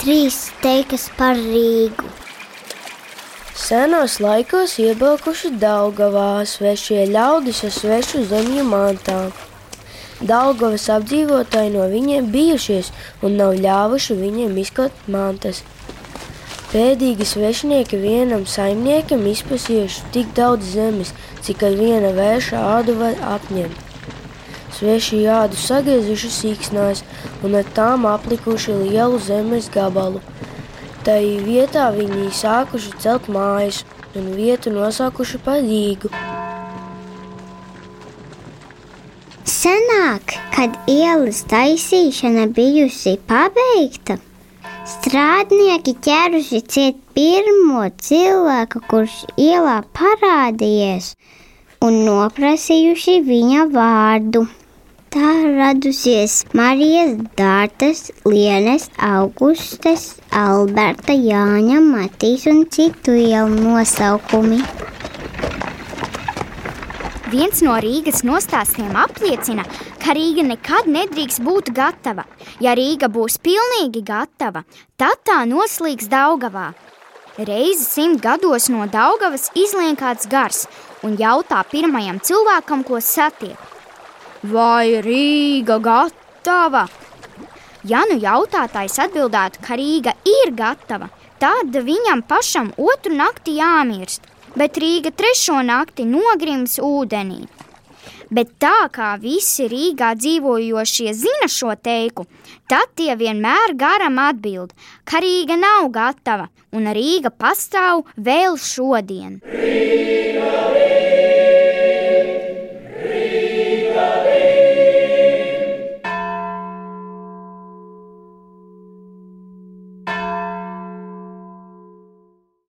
trīs teikas par Rīgu. Senos laikos iebraukuši Daugavā svešie ļaudis ar svešu zemju mantām. Daugavas apdzīvotāji no viņiem bijušies un nav ļāvuši viņiem izkot mantas. Pēdīgi svešinieki vienam saimniekam izprasījuši tik daudz zemes, cik ar viena vērša ādu var apņemt. Sveši jādu sagriezuši sīksnās un ar tām aplikuši lielu zemes gabalu. Tai vietā viņi sākuši celt mājas un vietu nosaukuši par Rīgu. Senāk, kad ielas taisīšana bijusi pabeigta, strādnieki ķēruši ciet pirmo cilvēku, kurš ielā parādījies, un noprasījuši viņa vārdu. Tā radusies Marijas, Dārtas, Lienes, Augustes, Alberta, Jāņa, Matīs un citu ielu nosaukumi. Viens no Rīgas nostāstiem apliecina, ka Rīga nekad nedrīkst būt gatava. Ja Rīga būs pilnīgi gatava, tad tā noslīgs Daugavā. Reizi simt gados no Daugavas izlien kāds gars un jautā pirmajam cilvēkam, ko satiek. Vai Rīga gatava? Ja nu jautātājs atbildētu, ka Rīga ir gatava, tad viņam pašam otru nakti jāmirst, bet Rīga trešo nakti nogrims ūdenī. Bet tā kā visi Rīgā dzīvojošie zina šo teiku, tad tie vienmēr garam atbild, ka Rīga nav gatava un Rīga pastāv vēl šodien. Rīga!